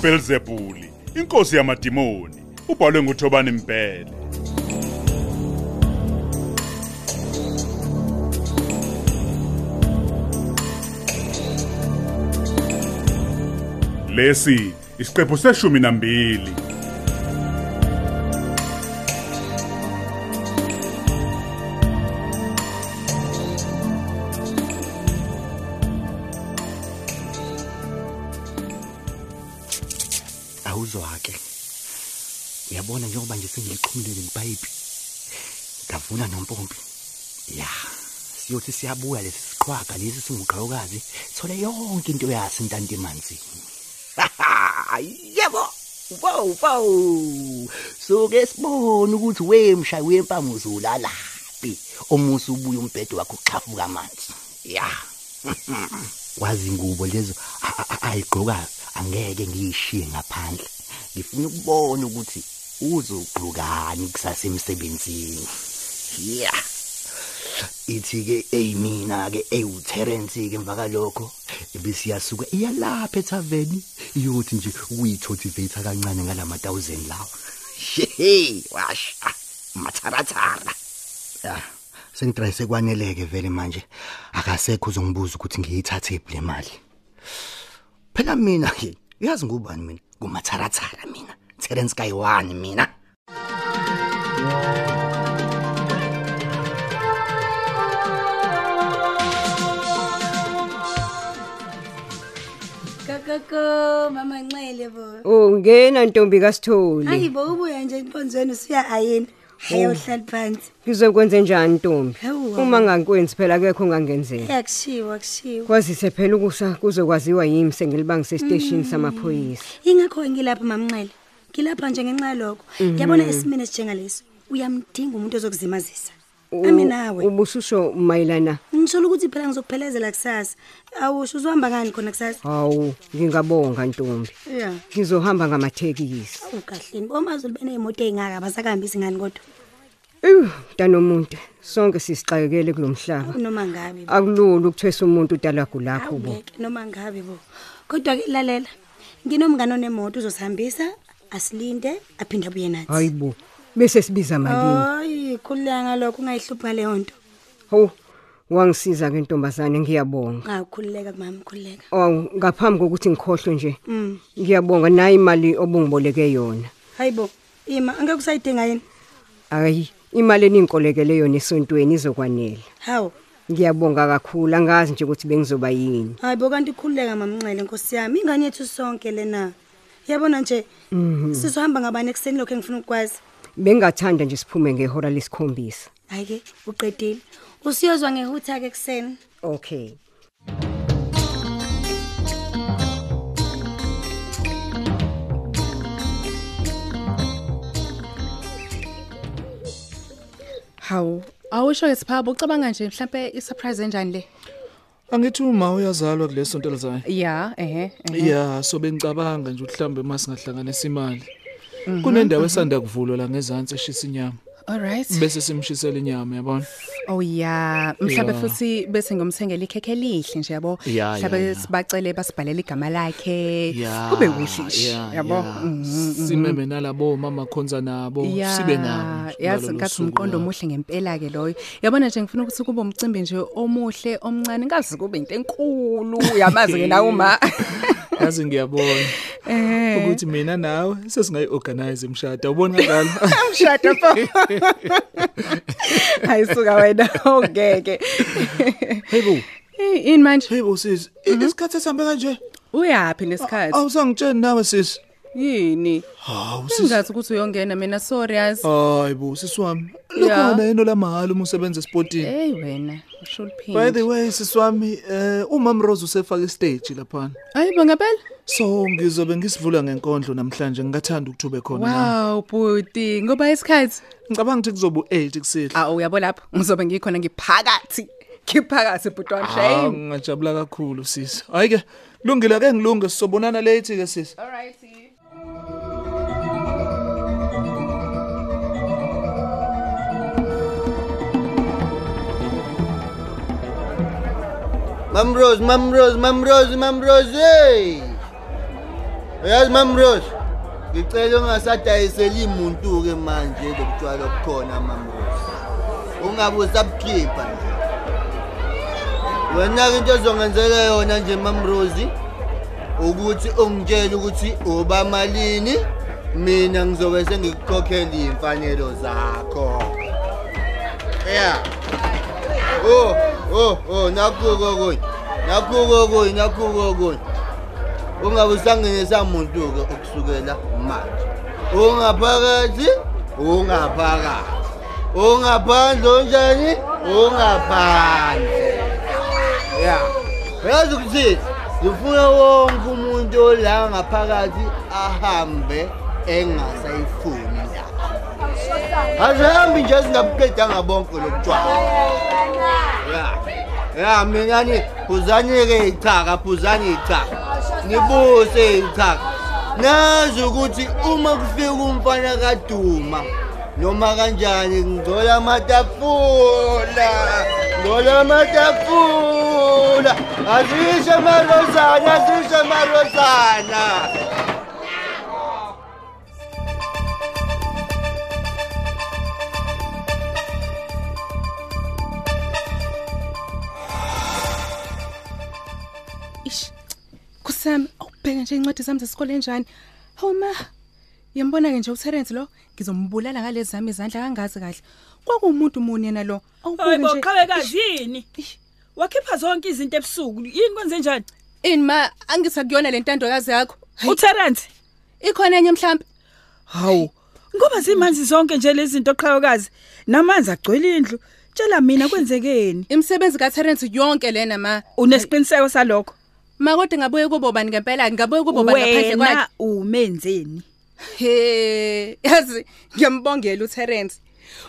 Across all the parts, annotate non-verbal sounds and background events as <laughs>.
uBelzebuli inkosi yamadimoni ubhalwe nguThobani Mbhele Lesi isiqephu seshumi nambili. Uyabona njengoba nje sengilixhumile lepayipi ngavuna nompompi. Ya siyothi siyabuya lesi siqhwaga lesi singuqhayokazi thole yonke into yasi intanti emanzini yebo. Wow wow so ke sibone ukuthi wemsha wempama uzulalaphi omusa ubuye umbhedo wakho uxhafuka amanzi. Ya. Wazi ingubo lezo a- a- a- ayigqokayo angeke ngiyishiye ngaphandle. Ngifuna ukubona ukuthi uzogqokani kusasa emsebenzini. Ya ithi ke eyimina ke eyiwuTerence ke emva kalokho ebesiyasuka iyalapha ethaveni iyothi nje uyithotivate kancane ngalama 1000 lawa. Shehe washa matharathara ya sengitry sekwaneleke vele manje. Akasekho uzongibuza ukuthi ngiyithathe le mali. Phela mina ke uyazi ngubani mina? Ngumatharathara mina. Terence Kayiwani mina Kakako mama Nxele bo. ungena ntombi kasitholi Hayi bo ubuya nje inkonzweni usiya ayini. Hayo hlali phansi. ngizokwenza njani ntombi uma ngangikwenzi phela akekho ngangenzela Yakushiwa kushiwa. kwazise phela ukusa kuzokwaziwa yimi sengilibangise esiteshini samaphoyisa Ingakho ngilapha mama Nxele. Ngilapha nje ngenxa lokho. Ngiyabona esimene sinjengalesi. Uyamdinga umuntu ozokuzimazisa. Ami nawe. ubushusho mayelana Ngisho ukuthi phela ngizokuphelezela kusasa. Awusho uzohamba ngani khona kusasa? hawu ngingabonga ntombi Yeah. ngizohamba ngamathekisi Ukahleni. Omazulu benezimoto ezingaka abasakahambisi ngani kodwa. ew mntanomuntu sonke sisixakekele kulomhlaba Noma ngabe. bo. akulula ukuthwesa umuntu utalagu lakho bo noma ngabe bo. Kodwa ke lalela. Nginomngane onemoto uzosihambisa asilinde aphinde abuye nathi. hayibo bese sibiza malini Hayi, khuleka ngalokho ungayihluphi ngaleyo nto. hawu wangisiza ke ntombazane ngiyabonga Ngakhululeka mama, khululeka. awu ngaphambi kokuthi ngikhohlwe nje Mm. ngiyabonga nayi imali obungiboleke yona Hayibo, ima angeke usayidinga yini? hayi imali eninkolekele yona esontweni izokwanela Hawu. ngiyabonga kakhulu angazi nje ukuthi bengizoba yini Hayibo kanti khululeka mamnxele Nkosi yami. Ingane yethu sonke lena. Yabona nje sizohamba ngabani ekseni lokho engifuna ukwazi. bengathanda nje siphume ngehora lesikhombisa Hayi ke, uqedile. Usiyozwa ngehutha ke ekseni. okay Hawu, awusho ke siphaba ucabanga nje mhlambe isurprise enjani le? Angithi uma uyazalwa kuleso nto lizayo. Ya, ehe. ehe. Yeah, so bengicabanga nje uhlambe masingahlanganisa imali. Kunendawo esanda kuvulwa la ngezansi eshisa inyama. Alright. Bese simshisela inyama yabona. Oh ya, mhlambe Ya. futhi bese ngomthengela ikhekhe elihle nje yabo. Ya. sibacele basibhalele igama lakhe. Kube kuhle nje, yabo. Mhm. Simeme nalabo mama khonza nabo sibe nabo. yazi ngathi umqondo omuhle ngempela ke loyo yabona nje ngifuna ukuthi kube umcimbi nje omuhle omncane ngazi kube into enkulu yamazi ke nawe uma <laughs> Yazi ngiyabona ukuthi mina nawe sesingayiorganize imshado. Ubona kanjalo? <laughs> mshado fo <laughs> ayisuka wena ongeke Hayibo, Eh, ini manje hayibo sis. Isikhathi esihambe kanje. uyapi lesikhathi Awusangitsheni nawe sis. Yini Hawu sis. singathi ukuthi uyongena mina sorry yazi Hayibo siswami. Ya. Lukhona yini lamahhala uma usebenza esportini? hey wena usho By the liphinde way siswami eh umam Rose usefaka istage lapha. ayibo ngempela So ngizobe ngisivula ngenkondlo namhlanje ngingathanda ukuthube khona la. wow buti ngoba isikhathi Ngicabanga ukuthi kuzoba u8 kusile. awu uyabo lapho ngizobe ngikhona ngiphakathi ngiphakathi buti wami Ah, shame ngajabula kakhulu sisi. Hayi ke kulungile ke ngilunge sizobonana late ke sisi. all right Mam Rose, Mam Rose, Mam Rose, Mam Rose. Hey. Yazi Mamrose, ngicela ungasadayiseli umuntu ke manje lokutshwala okukhona Mamrose. Ungabe usabukhipha nje. Wena ke into ezongenzela yona nje Mamrose ukuthi ungitshele ukuthi uba malini mina ngizobe sengikukhokhela imfanelo zakho. Yeah. Oh, oh, oh, nakuko konye. Nakuko konye, nakuko konye. ungabe usangenisa muntu ke ukusukela manje ungaphakathi ungaphakathi ungaphandle onjani ungaphandle ya yazi ukuthi ngifuna wonke umuntu ola ngaphakathi ahambe engasayifuni la azihambi nje singabuqedanga bonke lobutshwala ya ya mina ni phuzani-ke ichaka phuzani ichaka nibuse ichaka nazi ukuthi uma kufika umfana kaduma noma kanjani ngidzola amatafula ngidzola amatafula. Azishe marozana azishe marozana kusami awubheke nje incwadi zami zesikole enjani? Hawu ma yambona ke nje uTerence lo ngizombulala ngalezi zami izandla kangazi kahle. Kwakuumuntu muni yena lo awubuke nje. qhawekazi yini wakhipha zonke izinto ebusuku yini kwenze njani? Ini ma angithi akuyona le ntandokazi yakho. uTerence ikhona enye mhlawumbe hawu ngoba zimanzi zonke nje lezi zinto qhawekazi. Namanzi agcwele indlu. Tshela mina kwenzekeni. Imisebenzi kaTerence yonke lena ma. Unesiqiniseko salokho? Ma kodwa ngabuye kubo bani ngempela ngabuye kubo bani ngaphandle kwakhe? wena umenzeni. He yazi ngiyambongela uTerence.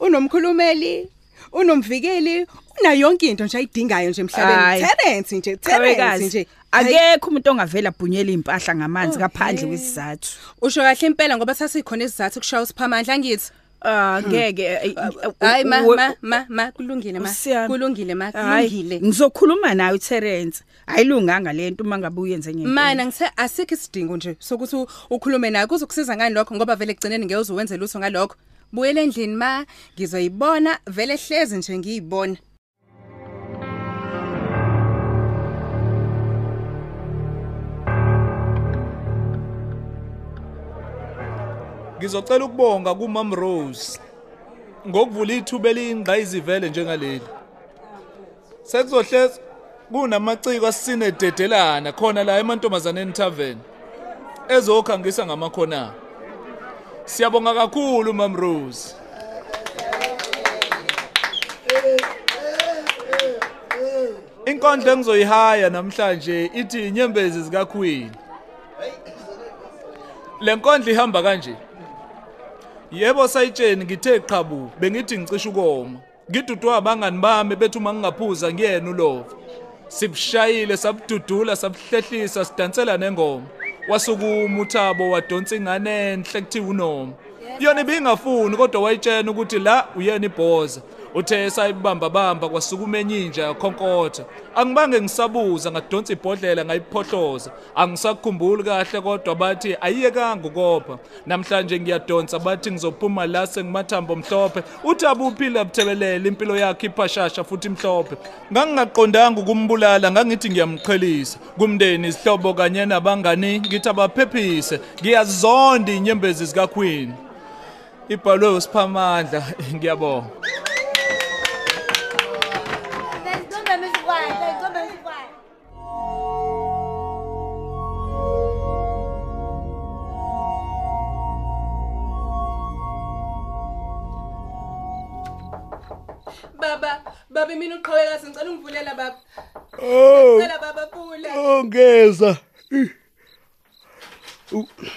Unomkhulumeli unomvikeli una yonke into nje ayidingayo nje emhlabeni. Terence nje Terence nje. akekho umuntu ongavela bhunyela impahla ngamanzi Oh, ngaphandle hey. kwesizathu. Usho kahle impela ngoba sasikhona isizathu kushaya usiphamandla angithi? Ah ngeke hayi ma we- ma ma ma kulungile ma kulungile ma Hayi, kulungile. ngizokhuluma nawe uTerence ayilunganga lento uma ngabe uyenze ngempela mana ngise asikho isidingo nje sokuthi ukhulume naye. Kuzokusiza ngani lokho? Ngoba vele egcineni ngeke uzowenza lutho ngalokho. Buyele endlini ma. Ngizoyibona vele hlezi nje ngiyibona. Ngizocela ukubonga kuMam Rose ngokuvula ithuba eliyingqayizivele njengaleli. Sekuzohleza kunamaciko asinededelana khona la emantombazaneni tavern ezokhangisa ngamakhona. Siyabonga kakhulu Mam Rose. Inkondlo engizoyihaya namhlanje ithi inyembezi zika Queen. Le nkondlo ihamba kanje. Yebo sayitsheni ngithe qhabu bengithi ngicisha ukoma. Ngidudwa abangani bami bethi uma ngingaphuza ngiyena ulova. Sibushayile sabududula sabuhlehlisa sidansela nengoma. Wasukuma uThabo wadonsa ingane enhle kuthiwa unoma. Yona ibingafuni kodwa wayitshena ukuthi la uyena ibhoza. Uthe sayibamba bamba kwasukuma enyinja yakhonkotha. Angibange ngisabuza ngadonsa ibhodlela ngayiphohloza. Angisakhumbuli kahle kodwa bathi ayiyekanga ukopha. Namhlanje ngiyadonsa bathi ngizophuma la sengimathambo mhlophe. Uthi abuphila buthebelela impilo yakhe iphashasha futhi mhlophe. Ngangingaqondanga ukumbulala ngangithi ngiyamqhelisa. Kumndeni isihlobo kanye nabangani ngithi abaphephise. Ngiyazonda inyembezi zika Queen. Ibhalwe usiphamandla ngiyabonga.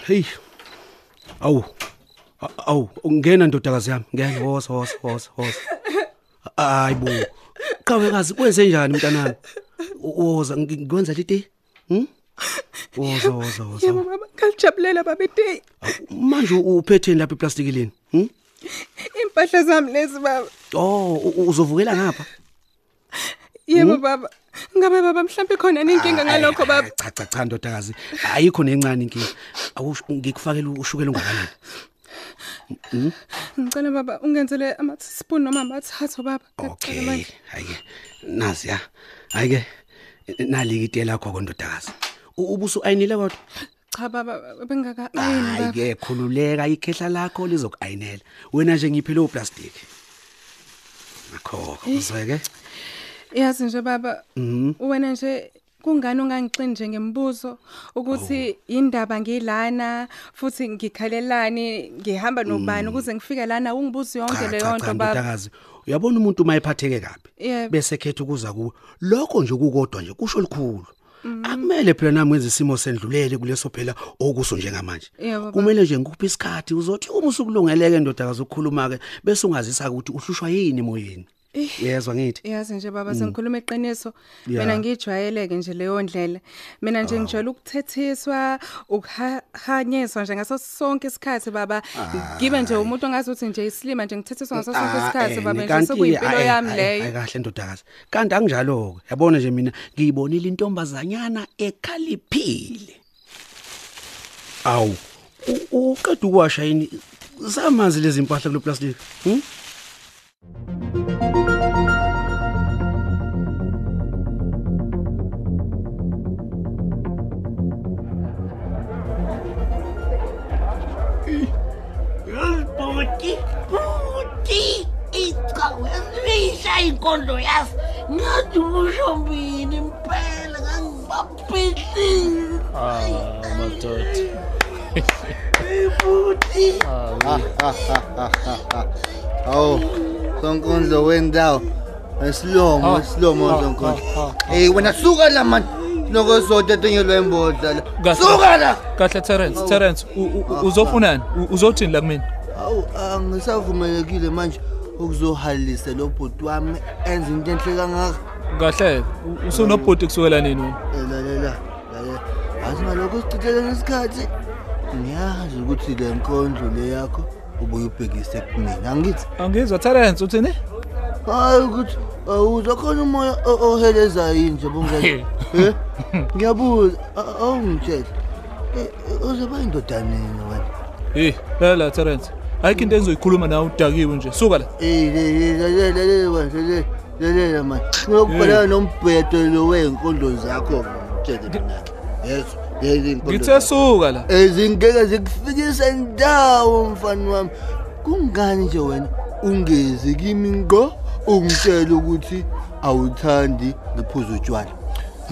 Hey. Awu. A- Awu, ungena ndodakazi yami. Ngeke woza woza woza woza. Hayibo. Qhawekazi kwenze njani mntanami? Woza ngikwenza liti? Hm? Woza woza woza. yebo baba ngalijabulela baba ite Manje uphethe lapha eplastikilini? Hm? impahla zami lezi baba Oh, u- u- uzovukela ngapha. Yebo baba ngabe baba mhlawumbe khona inkinga ngalokho baba Cha cha cha ndodakazi. Ayikho nencane inkinga. Ngikufakela ushukela ungakanani. ngicela baba ungenzele ama teaspoon noma amathathu baba ngiyacela Okay. manje Hayike. Nazi ya. Hayike. Nalike ite lakho kondodakazi. Ubusu ayinile kodwa. cha baba bengaka ayini baba Hayike khululeka ikhehla lakho lizokuayinela. Wena nje ngiphile uplastic. Akho uzweke? Yazi nje baba Mhm. wena nje kungani ungangixini nje ngembuzo ukuthi indaba ngilana futhi ngikhalelani ngihamba nobani ukuze ngifike lana ungibuza yonke Cha leyo cha nto cha baba ndodakazi. Uyabona umuntu mayephatheke kabi. Yebo. Bese khetha ukuza kuwe. Lokho nje kukodwa nje kusho likhulu. Akumele phela nami ngenze isimo sendlulele kuleso phela okuso njengamanje. Yebo, baba. Kumele nje ngikuphe isikhathi uzothi uma usukulungeleke ndodakazi ukukhuluma ke bese ungazisa ukuthi uhlushwa yini emoyeni. Yezwa ngithi. yazi nje baba sengikhuluma iqiniso mina ngijwayeleke nje leyo ndlela mina nje ngijwayele ukuthethiswa ukuhanyiswa nje ngaso sonke isikhathi baba ngibe nje umuntu ongazuthi nje islima nje ngithethiswa ngaso sonke Ah, isikhathi eh, baba nje ayi, yami leyo ayi kahle ndodakazi. Kanti anginjalo ke. Yabona nje mina ngiyibonile intombazanyana ekhaliphile. Awu. Uqeda ukuwasha yini? Zamanzi lezi impahla kule plastic. Hm? Bhuti, bhuti, icawu yasibisha inkondlo yazi. Ngathi ushombini impela ngangibaphihlile. Ah, madoda. Bhuti. Hawu, sonkondlo wendawo. Esilomo, esilomo sonkondlo. Hey wena suka la man. Noko soda tenyelwa embodla la. Kahle. Suka la. Kahle Terence, Terence, u- u- uzofunani? U- Uzothini la kumina? Awu, angisavumelekile manje ukuzohalisa lo bhuti wami enza into enhle kangaka. Kahle, u- usunobhodi kusukela nini wena? lalela lalela asingalokho sichithelele isikhathi ngiyazi ukuthi le nkondlo le yakho ubuye ubhekise kumina angithi Angizwa Terence uthini? Hayi ukuthi awuzwa khona umoya o- ohelezayo yini nje bongeke eh ngiyabuza a- awungitshela Eh, eh, uzoba indodaneni wena Hey, la Terence. Ayikho into engizoyikhuluma nawe udakiwe nje. Suka la. Eh, lalela lalela wena lalela lalela manje ngiyokubhalana nombhedo lo wenkondlo zakho ngitshele mina inkondlo Ngithe suka la. ezingeke zikufikise ndawo mfana wami kungani nje wena ungezi kimi ngqo ungitshela ukuthi awuthandi ngiphuza utshwala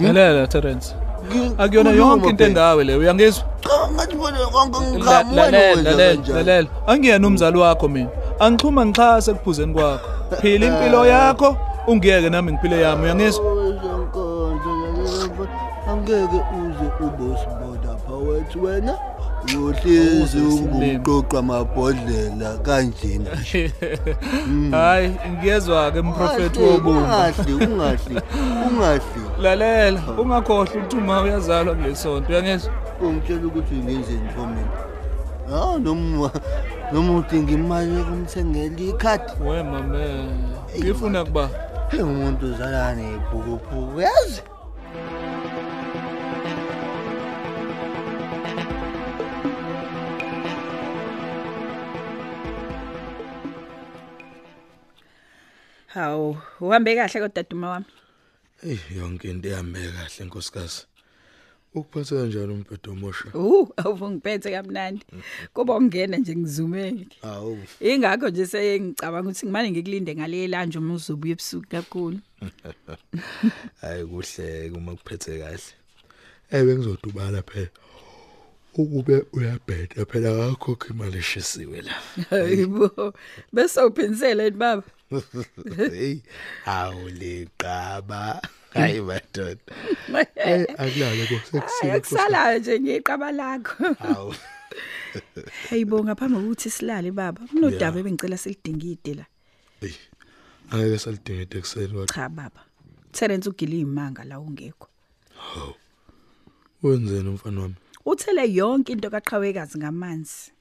Lalela Terence. Ngi- Akuyona khuluma yonke into phela. engawe leyo, uyangizwa? Cha, ngathi bona konke La- ngikhamu wena Lalela, wenza lalela, kanjani? lalela. Angiyena umzali wakho mina. Angixhuma ngichase kuphuzeni kwakho. Phila impilo yakho, ungiyeke nami ngiphile yami, uyangizwa? Wezonkondlo, lalela mfana, angeke uze ube usibona pha wethu wena uyohlezi Awuze usimleme. ungumqoqa amabhodlela kanjena. <laughs> Hayi, ngiyezwa ke mprofeti Ungahle, wobumba. ungahle ungahle ungahle. <laughs> Lalela, ungakhohlwa ukuthi uma uyazalwa kulesonto, uyangizwa? ungitshela ukuthi ngenzeni for mina hawu noma noma udinga imali yokumthengela ikhadi. We mame, ngifuna kuba. Umuntu uzalana nebhukubuku yazi hawu uhambe kahle kodwa duma wami Ey yonke into ihambe kahle nkosikazi. Ukuphatha kanjani umbhedo omosha? uh awuvungiphethe kamnandi kuba ungena nje ngizumeke Awu. ingakho nje sengicabanga ukuthi ngimane ngikulinde ngale lanje uma uzobuya ebusuku kakhulu <laughs> Hayi kuhle uma kuphethe kahle. Eh bengizodubala phela. Ukube uyabheda phela akakho imali eshisiwe la. hayibo bese uphinisele baba Hey, awuliqaba. <laughs> Hayi madoda. Eh akulala kosekusile. akusalayo nje ngiqaba lakho Awu. <laughs> hayibo ngaphambi kokuthi silale baba kunodaba Ya. ebengicela silidingide la Hey. Angeke salidinga ekuseni wathi cha baba Terence ugile imanga la ungekho wenzeni umfana wami? uthele yonke into kaqhawekazi ngamanzi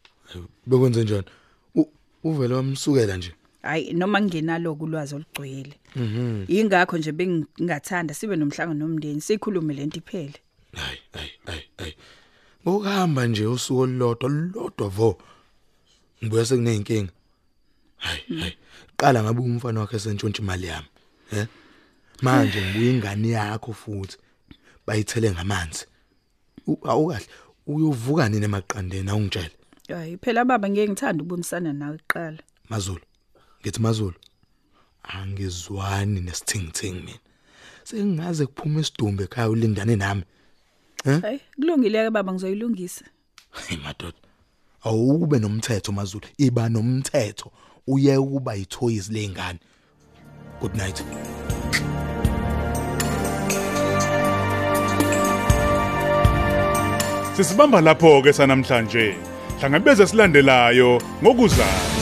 Bekwenze njani? U- Uvele wamsukela nje. Hayi noma ngingenalo ulwazi olugcwele. Mhm. ingakho nje bengingathanda sibe nomhlangano nomndeni sikhulume lento iphele. Hayi hayi hayi hayi. Ngokuhamba nje usuku olulodwa olulodwa vo. Ngibuye sekuneyinkinga hayi hayi. Qala ngabe umfana wakhe sentshontsha imali yami he? Manje ngibuye ingane yakho futhi bayithele ngamanzi. U- awukahle uyovuka nini emaqandeni awungitshela hayi phela baba ngeke ngithanda ukubonisana nawe kuqala. Mazulu. Ngithi mazulu angizwani nesithingithingi mina. Sengaze kuphuma isidumbu ekhaya ulindane nami. Hayi kulungile ke baba ngizoyilungisa. Hey madoda awube nomthetho mazulu. Iba nomthetho. Uye ukuba yithoyizi lengane good night. Sisibamba lapho ke sanamhlanje. Hlangabeze silandelayo ngokuzayo.